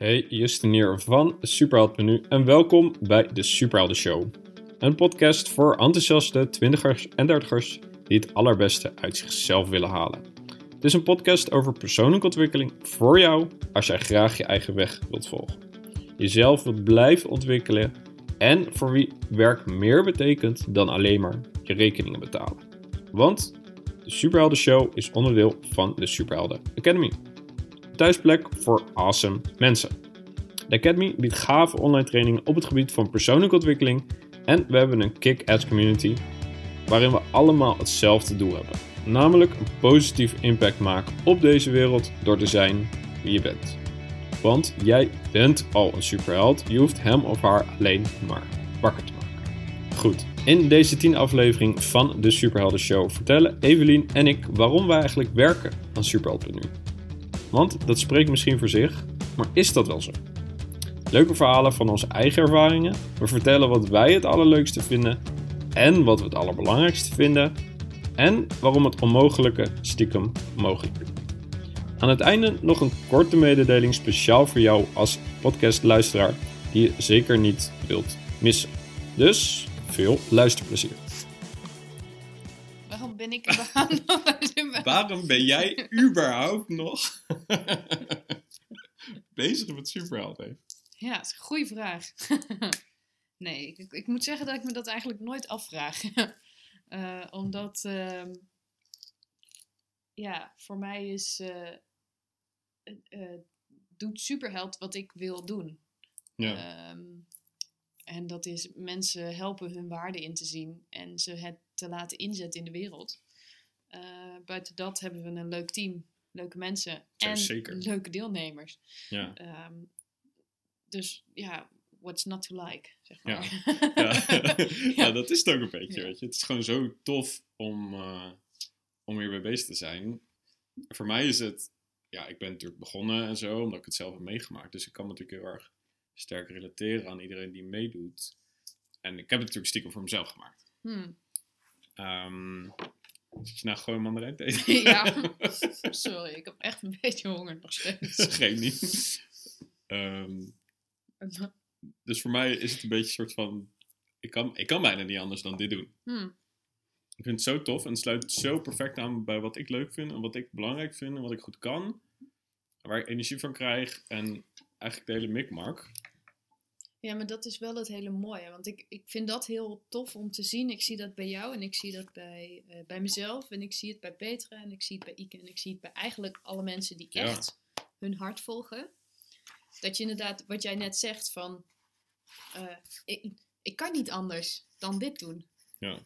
Hey, Justin hier van Superheld Menu en welkom bij de Superhelden Show. Een podcast voor enthousiaste twintigers en dertigers die het allerbeste uit zichzelf willen halen. Het is een podcast over persoonlijke ontwikkeling voor jou als jij graag je eigen weg wilt volgen. Jezelf wilt blijven ontwikkelen en voor wie werk meer betekent dan alleen maar je rekeningen betalen. Want de Superhelden Show is onderdeel van de Superhelden Academy thuisplek voor awesome mensen. De Academy biedt gave online trainingen op het gebied van persoonlijke ontwikkeling en we hebben een kick-ass community waarin we allemaal hetzelfde doel hebben. Namelijk een positieve impact maken op deze wereld door te zijn wie je bent. Want jij bent al een superheld, je hoeft hem of haar alleen maar wakker te maken. Goed, in deze 10 aflevering van de Superhelden Show vertellen Evelien en ik waarom wij eigenlijk werken aan Superheld.nu. Want dat spreekt misschien voor zich, maar is dat wel zo? Leuke verhalen van onze eigen ervaringen. We vertellen wat wij het allerleukste vinden en wat we het allerbelangrijkste vinden. En waarom het onmogelijke stiekem mogelijk is. Aan het einde nog een korte mededeling speciaal voor jou als podcastluisteraar die je zeker niet wilt missen. Dus veel luisterplezier. Waarom ben ik er Waarom ben jij überhaupt nog bezig met superhelden? Ja, dat is een goede vraag. nee, ik, ik, moet zeggen dat ik me dat eigenlijk nooit afvraag. uh, omdat, uh, ja, voor mij is, uh, doet superheld wat ik wil doen. Ja. Um, en dat is mensen helpen hun waarde in te zien en ze het te laten inzetten in de wereld. Buiten dat hebben we een leuk team, leuke mensen en zeker. leuke deelnemers. Ja. Um, dus ja, what's not to like, zeg maar. Ja, ja. ja. dat is het ook een beetje, weet je. Het is gewoon zo tof om, uh, om hierbij bezig te zijn. Voor mij is het, ja, ik ben natuurlijk begonnen en zo, omdat ik het zelf heb meegemaakt. Dus ik kan natuurlijk heel erg sterk relateren aan iedereen die meedoet. En ik heb het natuurlijk stiekem voor mezelf gemaakt. Hmm. Um, zit je nou gewoon mandarijn te eten? ja, sorry, ik heb echt een beetje honger nog steeds. Geen niet. Um, dus voor mij is het een beetje een soort van... Ik kan, ik kan bijna niet anders dan dit doen. Hmm. Ik vind het zo tof en het sluit zo perfect aan bij wat ik leuk vind en wat ik belangrijk vind en wat ik goed kan. Waar ik energie van krijg en eigenlijk de hele mikmak. Ja, maar dat is wel het hele mooie. Want ik, ik vind dat heel tof om te zien. Ik zie dat bij jou en ik zie dat bij, uh, bij mezelf. En ik zie het bij Petra en ik zie het bij Ike. En ik zie het bij eigenlijk alle mensen die echt hun hart volgen. Dat je inderdaad, wat jij net zegt van... Uh, ik, ik kan niet anders dan dit doen. Ja.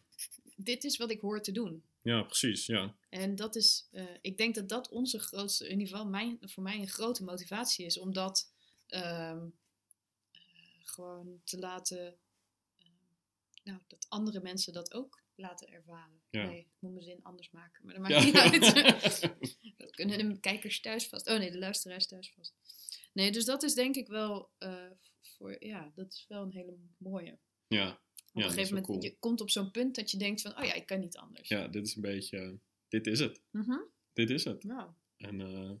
Dit is wat ik hoor te doen. Ja, precies, ja. En dat is, uh, ik denk dat dat onze grootste, in ieder geval mijn, voor mij een grote motivatie is. Omdat... Um, gewoon te laten, uh, nou, dat andere mensen dat ook laten ervaren. Nee, ik moet mijn zin anders maken, maar dat maakt niet uit. dat kunnen de kijkers thuis vast. Oh nee, de luisteraars thuis vast. Nee, dus dat is denk ik wel uh, voor, ja, dat is wel een hele mooie. Ja. Op een gegeven moment, cool. je komt op zo'n punt dat je denkt van, oh ja, ik kan niet anders. Ja, dit is een beetje, dit is het. Mm -hmm. Dit is het. Ja. En uh,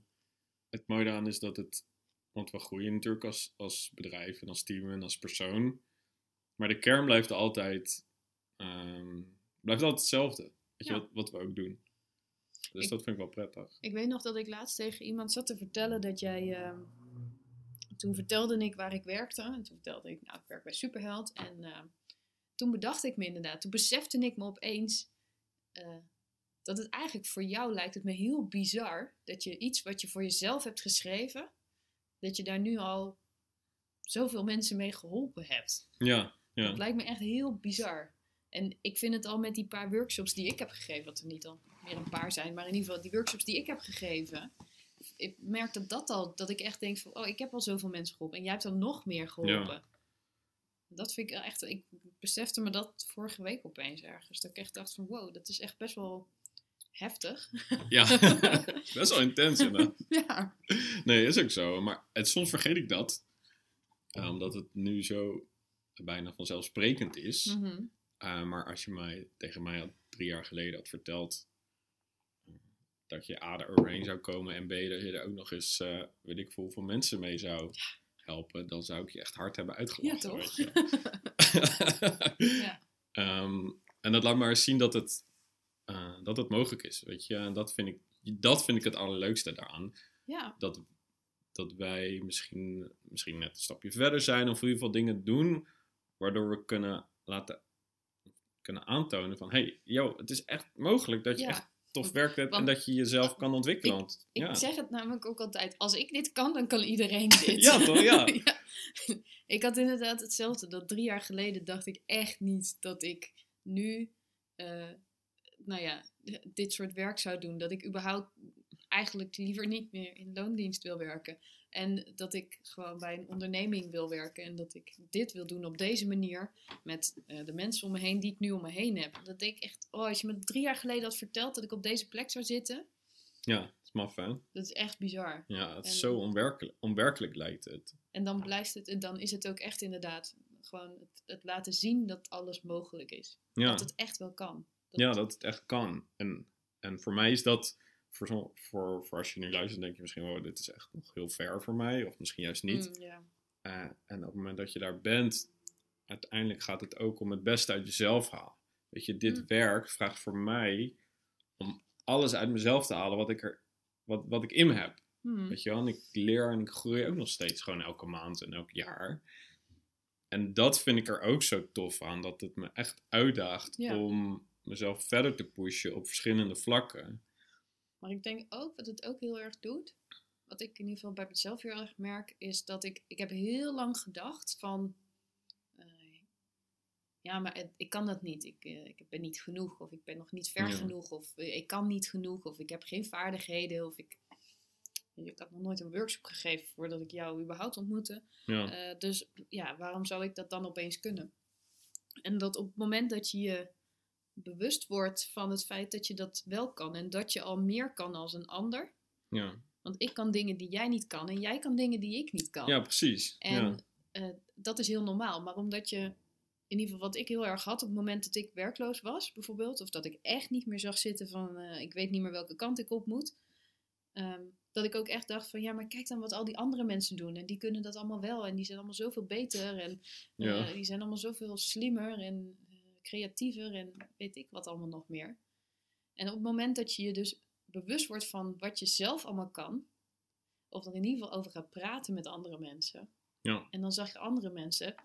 het mooie daaraan is dat het want we groeien natuurlijk als, als bedrijf en als team en als persoon. Maar de kern blijft altijd, um, blijft altijd hetzelfde. Weet je, wat, wat we ook doen. Dus ik, dat vind ik wel prettig. Ik weet nog dat ik laatst tegen iemand zat te vertellen dat jij. Uh, toen vertelde ik waar ik werkte. En toen vertelde ik, nou, ik werk bij Superheld. En uh, toen bedacht ik me inderdaad, toen besefte ik me opeens. Uh, dat het eigenlijk voor jou lijkt het me heel bizar dat je iets wat je voor jezelf hebt geschreven, dat je daar nu al zoveel mensen mee geholpen hebt. Ja, ja. Dat lijkt me echt heel bizar. En ik vind het al met die paar workshops die ik heb gegeven, wat er niet al meer een paar zijn, maar in ieder geval die workshops die ik heb gegeven, ik merk dat dat al, dat ik echt denk van, oh, ik heb al zoveel mensen geholpen en jij hebt al nog meer geholpen. Ja. Dat vind ik echt, ik besefte me dat vorige week opeens ergens. Dat ik echt dacht van, wow, dat is echt best wel heftig. Ja, best wel intens inderdaad. ja. Nee, is ook zo. Maar het, soms vergeet ik dat. Uh, omdat het nu zo bijna vanzelfsprekend is. Uh, maar als je mij tegen mij al drie jaar geleden had verteld dat je A, er overheen zou komen en B, dat je er ook nog eens, uh, weet ik veel, hoeveel mensen mee zou helpen, dan zou ik je echt hard hebben uitgelachen. Ja, toch? je. ja. Ehm, en dat laat maar eens zien dat het, eh, dat het mogelijk is, weet je. En dat vind ik, dat vind ik het allerleukste daaraan. ja. Dat, dat wij misschien, misschien net een stapje verder zijn, of in ieder geval dingen doen, waardoor we kunnen laten kunnen aantonen van, hey, yo, het is echt mogelijk dat je Ja, echt tof werk hebt en dat je jezelf kan ontwikkelen. Ik ja. zeg het namelijk ook altijd. Als ik dit kan, dan kan iedereen dit. Ja, toch? Ja. Ja. Ik had inderdaad hetzelfde. Dat drie jaar geleden dacht ik echt niet dat ik nu, eh, nou ja, dit soort werk zou doen. Dat ik überhaupt eigenlijk liever niet meer in loondienst wil werken. En dat ik gewoon bij een onderneming wil werken. En dat ik dit wil doen op deze manier. Met eh, de mensen om me heen die ik nu om me heen heb. Dat ik echt, oh, als je me drie jaar geleden had verteld dat ik op deze plek zou zitten. ja, dat is maf, hè? Dat is echt bizar. Ja, het is En- zo onwerkelijk, onwerkelijk lijkt het. En dan blijft het, en dan is het ook echt inderdaad gewoon het, het laten zien dat alles mogelijk is. Ja. Dat het echt wel kan. Ja, dat het echt kan. En, en voor mij is dat, voor, zo- voor, voor als je nu luistert, denk je misschien, oh, dit is echt nog heel ver voor mij. Of misschien juist niet. Mm. Eh, en op het moment dat je daar bent, uiteindelijk gaat het ook om het beste uit jezelf halen. Weet je, dit Mm. werk vraagt voor mij om alles uit mezelf te halen wat ik, er, wat, wat ik in me heb. Hmm. Weet je wel, en ik leer en ik groei ook nog steeds gewoon elke maand en elk jaar. En dat vind ik er ook zo tof aan, dat het me echt uitdaagt om mezelf verder te pushen op verschillende vlakken. Maar ik denk ook wat het ook heel erg doet. Wat ik in ieder geval bij mezelf heel erg merk, is dat ik, ik heb heel lang gedacht van, eh, ja, maar het- ik kan dat niet. Ik, eh, ik ben niet genoeg, of ik ben nog niet ver Ja. genoeg, of eh, ik kan niet genoeg, of ik heb geen vaardigheden, of ik, ik had nog nooit een workshop gegeven voordat ik jou überhaupt ontmoette. Ja, dus ja, waarom zou ik dat dan opeens kunnen? En dat op het moment dat je je bewust wordt van het feit dat je dat wel kan en dat je al meer kan als een ander. ja. Want ik kan dingen die jij niet kan en jij kan dingen die ik niet kan. ja precies. En ja. eh, dat is heel normaal. Maar omdat je, in ieder geval wat ik heel erg had op het moment dat ik werkloos was, bijvoorbeeld, of dat ik echt niet meer zag zitten van eh, ik weet niet meer welke kant ik op moet. ehm, dat ik ook echt dacht van ja, maar kijk dan wat al die andere mensen doen. En die kunnen dat allemaal wel. En die zijn allemaal zoveel beter. En eh, die zijn allemaal zoveel slimmer en creatiever en weet ik wat allemaal nog meer. En op het moment dat je je dus bewust wordt van wat je zelf allemaal kan, of er in ieder geval over gaat praten met andere mensen, Ja. en dan zag je andere mensen,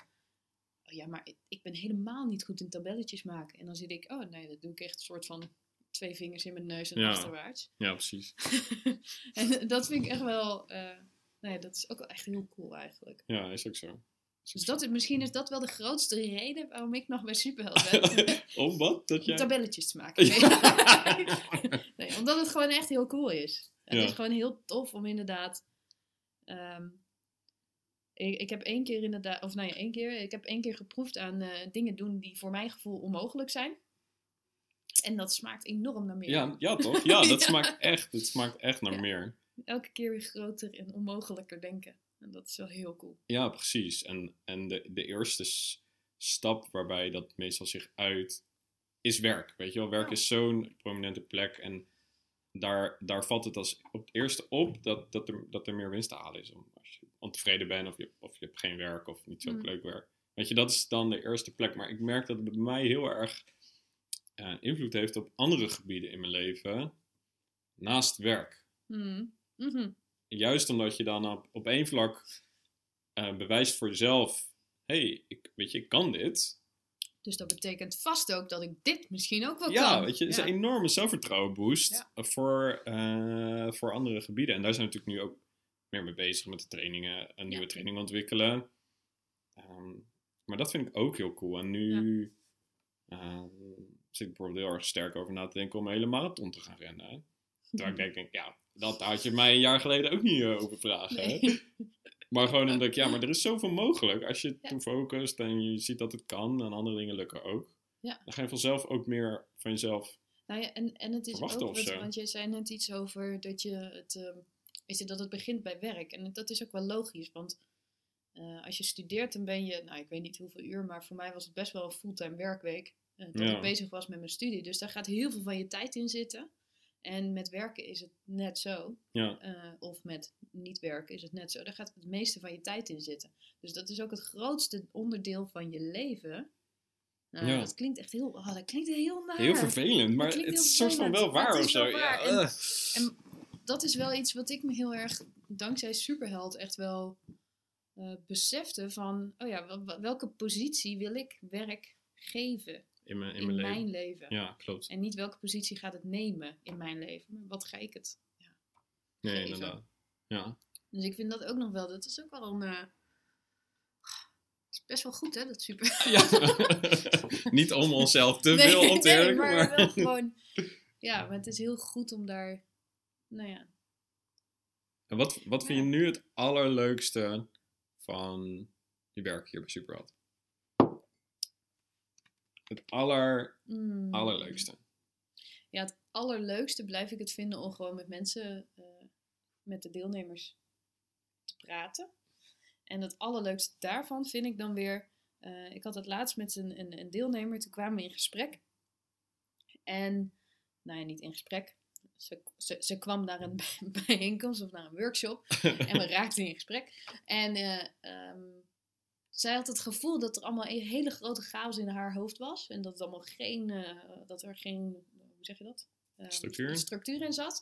oh ja, maar ik, ik ben helemaal niet goed in tabelletjes maken. En dan zit ik, oh nee, dat doe ik echt een soort van twee vingers in mijn neus en Ja. achterwaarts. ja, precies. en dat vind ik echt wel, eh, nee, dat is ook wel echt heel cool eigenlijk. Ja, is ook zo. Dus dat, is- misschien is dat wel de grootste reden waarom ik nog bij Superheld ben. Om wat? Dat Om jij... tabelletjes te maken. Nee. omdat het gewoon echt heel cool is. Het Ja. is gewoon heel tof om inderdaad. ehm, ik, ik heb één keer inderdaad, of nou ja, één keer. Ik heb één keer geproefd aan eh, dingen doen die voor mijn gevoel onmogelijk zijn. En dat smaakt enorm naar meer. Ja, ja, toch? Ja, dat Ja. smaakt echt. Het smaakt echt naar meer. Elke keer weer groter en onmogelijker denken. En dat is wel heel cool. Ja, precies. En, en de, de eerste stap waarbij dat meestal zich uit, is werk. Weet je wel, werk is zo'n prominente plek. En daar, daar valt het als op het eerste op dat, dat, er, dat er meer winst te halen is. Om, als je ontevreden bent of je, of je hebt geen werk of niet zo Mm. leuk werk. Weet je, dat is dan de eerste plek. Maar ik merk dat het bij mij heel erg eh, invloed heeft op andere gebieden in mijn leven. Naast werk. Hmm. Juist omdat je dan op, op één vlak eh, bewijst voor jezelf: hé, hey, ik, weet je, ik kan dit. Dus dat betekent vast ook dat ik dit misschien ook wel Ja, kan. weet je, het is Ja. een enorme zelfvertrouwen boost Ja. voor, eh, voor andere gebieden. En daar zijn we natuurlijk nu ook meer mee bezig met de trainingen, een nieuwe Ja. training ontwikkelen. Ehm, maar dat vind ik ook heel cool. En nu ehm, zit ik bijvoorbeeld heel erg sterk over na te denken om een hele marathon te gaan rennen. Terwijl ik denk, ja, dat had je mij een jaar geleden ook niet eh, over vragen. Nee. Maar gewoon omdat ik, ja, maar er is zoveel mogelijk. Als je Ja. toe focust en je ziet dat het kan en andere dingen lukken ook. Ja. Dan ga je vanzelf ook meer van jezelf. Nou ja, en, en het is ook, wat- want jij zei net iets over dat je het, ehm, weet je, dat het begint bij werk. En dat is ook wel logisch, want eh, als je studeert, dan ben je, nou ik weet niet hoeveel uur, maar voor mij was het best wel een fulltime werkweek. eh, dat Ja. ik bezig was met mijn studie. Dus daar gaat heel veel van je tijd in zitten. En met werken is het net zo. Ja. Eh, of met niet werken is het net zo. Daar gaat het meeste van je tijd in zitten. Dus dat is ook het grootste onderdeel van je leven. Nou, Ja. dat klinkt echt heel, oh, dat klinkt heel naar. Heel vervelend, maar het is soort van wel waar of zo. waar. Ja, En-. En dat is wel iets wat ik me heel erg, dankzij Superheld, echt wel eh, besefte van, oh ja, wel- wel- welke positie wil ik werk geven in mijn, in in, mijn leven. mijn leven? Ja, klopt. En niet welke positie gaat het nemen in mijn leven, maar wat ga ik het? Nee, geven. inderdaad. Ja. Dus ik vind dat ook nog wel, dat is ook wel een, eh, het is best wel goed hè, dat Super. ja. Niet om onszelf te Nee, veel nee, op te heerlijken, maar, maar... wel gewoon, ja, maar het is heel goed om daar, nou ja, En wat, wat vind je nu het allerleukste van je werk hier bij Superheld? Het aller, mm. allerleukste. Ja, het allerleukste blijf ik het vinden om gewoon met mensen, eh, met de deelnemers te praten. En het allerleukste daarvan vind ik dan weer, eh, ik had het laatst met een, een, een deelnemer, toen kwamen we in gesprek. En, nou ja, niet in gesprek. Ze, ze, ze kwam naar een bijeenkomst of naar een workshop en we raakten in gesprek. En eh, ehm, zij had het gevoel dat er allemaal een hele grote chaos in haar hoofd was. En dat, het allemaal geen, eh, dat er geen, hoe zeg je dat? Ehm, Structuur? structuur in zat.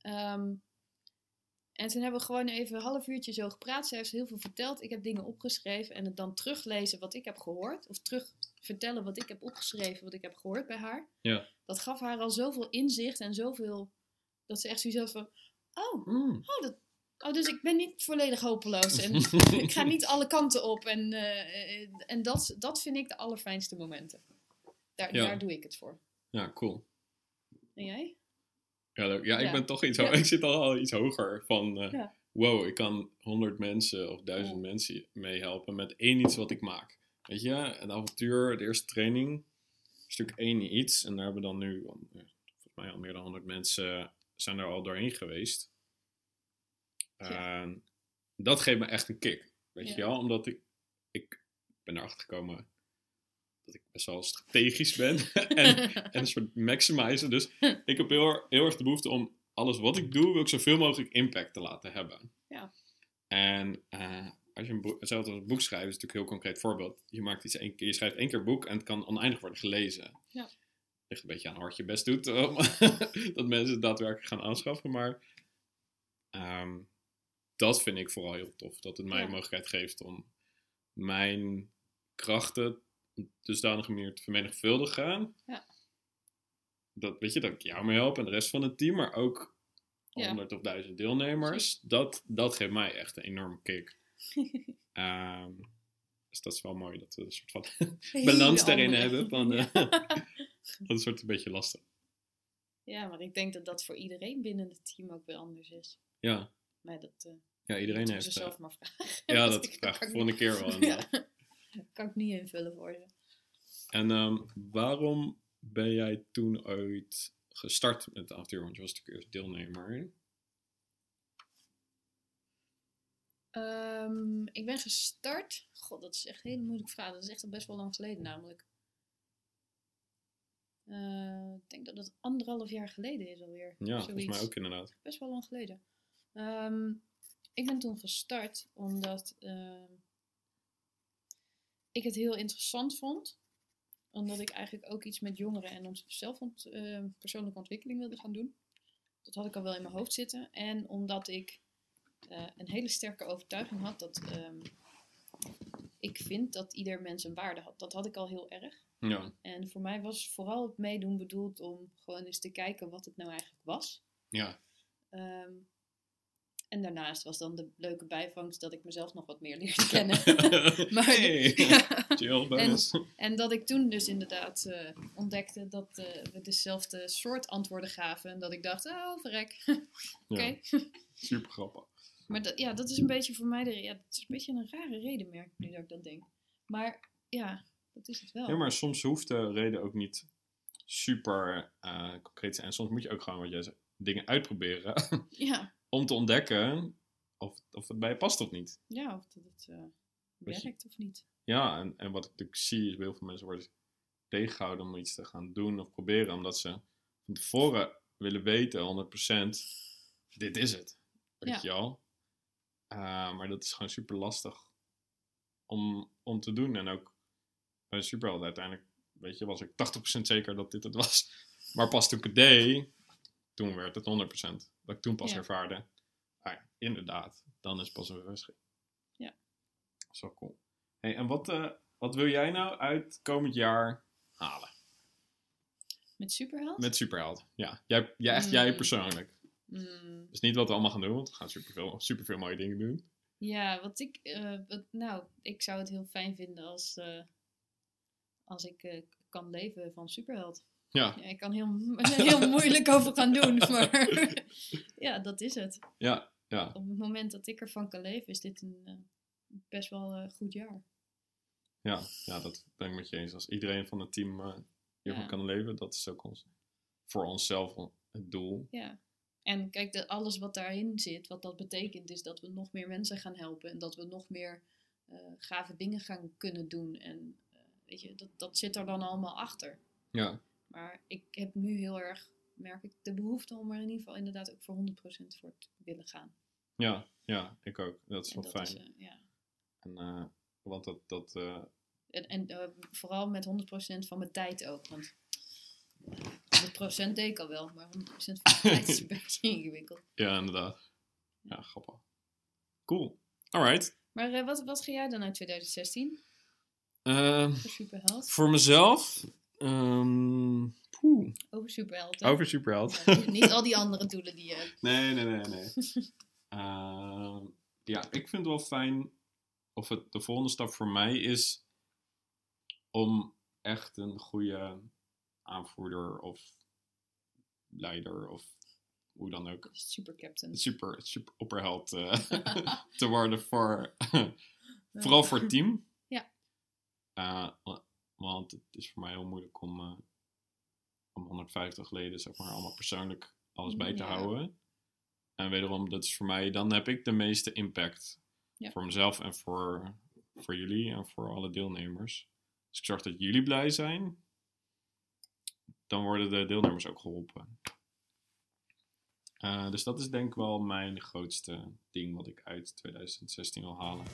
Ehm, en toen hebben we gewoon even een half uurtje zo gepraat. Ze heeft heel veel verteld. Ik heb dingen opgeschreven. En het dan teruglezen wat ik heb gehoord. Of terug vertellen wat ik heb opgeschreven, wat ik heb gehoord bij haar. Ja. Dat gaf haar al zoveel inzicht en zoveel... Dat ze echt zoiets had van... Oh, Mm. oh, dat, oh, dus ik ben niet volledig hopeloos. En ik ga niet alle kanten op. En, eh, en dat, dat vind ik de allerfijnste momenten. Daar, Ja. daar doe ik het voor. Ja, cool. En jij? Ja, leuk. ja ik Ja. ben toch iets. Ik zit al, al iets hoger van... eh. Wow, ik kan honderd mensen of duizend Ja. mensen meehelpen met één iets wat ik maak. Weet je, een avontuur, de eerste training, stuk één iets. En daar hebben dan nu, eh, volgens mij al meer dan honderd mensen zijn er al doorheen geweest. Ja. En dat geeft me echt een kick. Weet Ja. je wel, omdat ik, ik ben erachter gekomen dat ik best wel strategisch ben. en, en een soort maximizer. Dus ik heb heel, er- heel erg de behoefte om alles wat ik doe, wil ik zoveel mogelijk impact te laten hebben. Ja. En eh, als je een boek, hetzelfde als een boek schrijven, is natuurlijk een heel concreet voorbeeld. Je, maakt iets één keer, je schrijft één keer een boek en het kan oneindig worden gelezen. Ja. Ligt een beetje aan hoe hard je best doet om dat mensen het daadwerkelijk gaan aanschaffen. Maar ehm, dat vind ik vooral heel tof. Dat het mij Ja. de mogelijkheid geeft om mijn krachten op dusdanige manier te vermenigvuldigen. Ja. Dat, weet je, dat ik jou mee help en de rest van het team, maar ook Ja. honderd of duizend deelnemers. Dat, dat geeft mij echt een enorme kick. Ehm, dus dat is wel mooi dat we een soort van balans daarin hebben. Van, eh, dat is een beetje lastig. Ja, maar ik denk dat dat voor iedereen binnen het team ook weer anders is. Ja, Maar dat eh ja iedereen heeft... ze zelf maar vragen. ja, dat vraag ik volgende keer wel. Ja, kan ik niet invullen voor ze. En ehm, waarom ben jij toen ooit gestart met het avontuur? Want je was natuurlijk eerst deelnemer. Ehm, ik ben gestart. God, dat is echt een hele moeilijke vraag. Dat is echt al best wel lang geleden namelijk. Eh, ik denk dat het anderhalf jaar geleden is alweer. Ja, volgens mij Zoiets. ook inderdaad. Best wel lang geleden. Ehm, ik ben toen gestart omdat ehm, ik het heel interessant vond. Omdat ik eigenlijk ook iets met jongeren en onszelf ont, eh, persoonlijke ontwikkeling wilde gaan doen. Dat had ik al wel in mijn hoofd zitten. En omdat ik eh, een hele sterke overtuiging had dat ehm, ik vind dat ieder mens een waarde had. Dat had ik al heel erg. Ja, En voor mij was vooral het meedoen bedoeld om gewoon eens te kijken wat het nou eigenlijk was. ja. Ehm, en daarnaast was dan de leuke bijvangst dat ik mezelf nog wat meer leerde kennen. Maar- hey, Ja. chill bonus. En dat ik toen dus inderdaad eh, ontdekte dat eh, we dezelfde soort antwoorden gaven. En dat ik dacht, oh verrek, oké. Ja, super grappig. Maar dat, ja, dat is een beetje voor mij, de, ja, het is een beetje een rare reden, merk ik nu dat ik dat denk. Maar ja, dat is het wel. Ja, maar soms hoeft de reden ook niet super eh, concreet te zijn. En soms moet je ook gewoon, wat jij zegt, dingen uitproberen. Ja, om te ontdekken of, of het bij je past of niet. ja of dat het eh, je- werkt of niet. Ja, en, en wat ik natuurlijk zie is bij heel veel mensen worden tegengehouden om iets te gaan doen of proberen. Omdat ze van tevoren willen weten, 100%, dit is het. Weet Ja. je wel? Eh, maar dat is gewoon super lastig om, om te doen. En ook bij Superheld uiteindelijk, weet je, was ik 80% zeker dat dit het was. Maar pas toen ik het deed, toen werd het 100%. Dat ik toen pas Ja. ervaarde. Ah ja, inderdaad, dan is pas een bevestiging. Ja. Zo cool. Hey, en wat, eh, wat wil jij nou uit komend jaar halen? Met Superheld? Met Superheld. Ja, jij, jij, echt jij Mm. persoonlijk. Mm, Dus niet wat we allemaal gaan doen, want we gaan superveel, superveel mooie dingen doen. ja, wat ik... eh, wat, nou, ik zou het heel fijn vinden als... eh, als ik kan leven van Superheld. Ja, Ja, ik kan heel, heel moeilijk over gaan doen, maar... ja, dat is het. ja, ja. Op het moment dat ik ervan kan leven, is dit een eh, best wel eh, goed jaar. Ja, ja, dat ben ik met je eens. Als iedereen van het team eh, hiervan Ja. kan leven, dat is ook ons, voor onszelf het doel. Ja. En kijk, de, alles wat daarin zit, wat dat betekent, is dat we nog meer mensen gaan helpen. En dat we nog meer gave dingen gaan kunnen doen. En weet je, dat, dat zit er dan allemaal achter. Ja, Maar ik heb nu heel erg, merk ik, de behoefte om er in ieder geval inderdaad ook voor 100% voor te willen gaan. ja, ja, ik ook. Dat is wel dat fijn. is, eh, ja. En, eh, want dat, dat eh, En, en vooral met 100% van mijn tijd ook. Want 100% deed ik al wel, maar 100% van mijn tijd is een beetje ingewikkeld. ja, inderdaad. Ja, grappig. Cool. Alright. Maar wat, wat ga jij dan uit 2016 Eh, voor Superheld? voor mezelf. Ehm, Over Superheld. hè? over Superheld. Ja, niet, al die andere doelen die je hebt. Nee, nee, nee, nee. Ehm, ja, ik vind het wel fijn. Of het de volgende stap voor mij is om echt een goede aanvoerder of leider of hoe dan ook Super Captain. super, super opperheld eh, te worden voor vooral voor het team. Ja. Eh, want het is voor mij heel moeilijk om, eh, om 150 leden, zeg maar, allemaal persoonlijk alles bij te Ja. houden. En wederom, dat is voor mij, dan heb ik de meeste impact. Ja. Voor mezelf en voor, voor jullie en voor alle deelnemers. Als ik zorg dat jullie blij zijn, dan worden de deelnemers ook geholpen. Eh, dus dat is denk ik wel mijn grootste ding wat ik uit 2016 wil halen.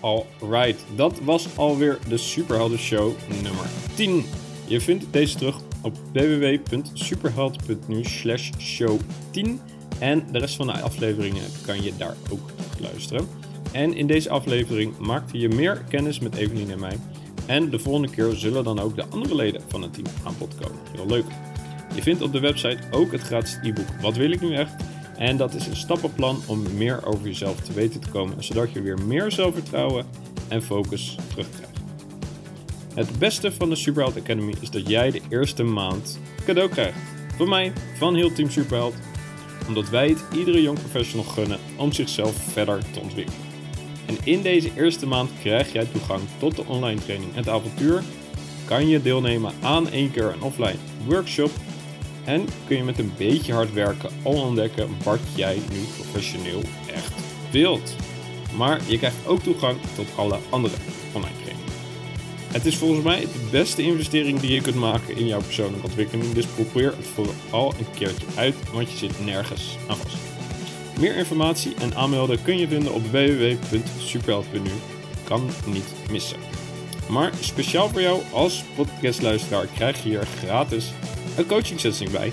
Alright, dat was alweer de Superhelden Show nummer 10. Je vindt deze terug op www.superheld.nu slash show 10. En de rest van de afleveringen kan je daar ook luisteren. En in deze aflevering maakte je meer kennis met Evelien en mij. En de volgende keer zullen dan ook de andere leden van het team aan bod komen. Heel leuk. Je vindt op de website ook het gratis e-book Wat wil ik nu echt? En dat is een stappenplan om meer over jezelf te weten te komen, zodat je weer meer zelfvertrouwen en focus terugkrijgt. Het beste van de Superheld Academy is dat jij de eerste maand cadeau krijgt. Van mij, van heel Team Superheld, omdat wij het iedere young professional gunnen om zichzelf verder te ontwikkelen. En in deze eerste maand krijg jij toegang tot de online training en het avontuur. Kan je deelnemen aan één keer een offline workshop en kun je met een beetje hard werken al ontdekken wat jij nu professioneel echt wilt. Maar je krijgt ook toegang tot alle andere online trainingen. Het is volgens mij de beste investering die je kunt maken in jouw persoonlijke ontwikkeling. Dus probeer het vooral een keertje uit, want je zit nergens aan vast. Meer informatie en aanmelden kun je vinden op www.superheld.nu. Kan niet missen. Maar speciaal voor jou als podcastluisteraar krijg je hier gratis een coaching sessie bij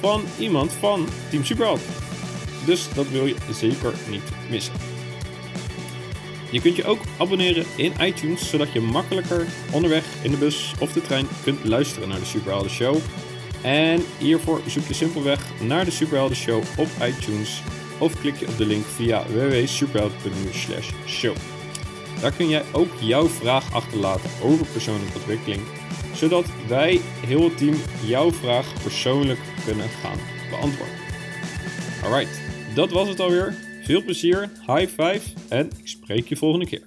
van iemand van Team Superheld. Dus dat wil je zeker niet missen. Je kunt je ook abonneren in iTunes, zodat je makkelijker onderweg in de bus of de trein kunt luisteren naar de Superhelden Show. En hiervoor zoek je simpelweg naar de Superhelden Show op iTunes of klik je op de link via www.superheld.nu slash show. Daar kun jij ook jouw vraag achterlaten over persoonlijke ontwikkeling, zodat wij, heel het team, jouw vraag persoonlijk kunnen gaan beantwoorden. Alright, dat was het alweer. Veel plezier, high five en ik spreek je volgende keer.